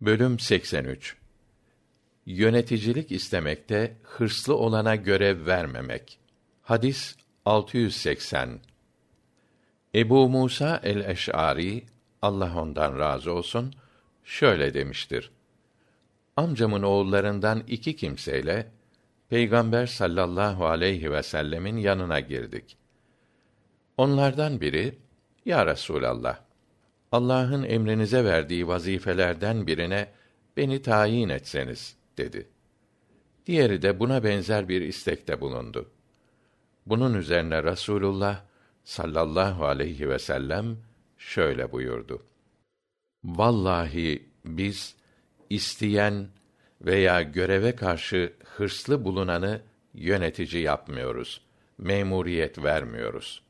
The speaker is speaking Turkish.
Bölüm 83 Yöneticilik istemekte hırslı olana görev vermemek. Hadis 680 Ebu Musa el-Eş'ari Allah ondan razı olsun şöyle demiştir. Amcamın oğullarından iki kimseyle Peygamber sallallahu aleyhi ve sellemin yanına girdik. Onlardan biri Ya Resulallah Allah'ın emrinize verdiği vazifelerden birine beni tayin etseniz dedi. Diğeri de buna benzer bir istekte bulundu. Bunun üzerine Rasulullah sallallahu aleyhi ve sellem şöyle buyurdu. Vallahi biz isteyen veya göreve karşı hırslı bulunanı yönetici yapmıyoruz. Memuriyet vermiyoruz.''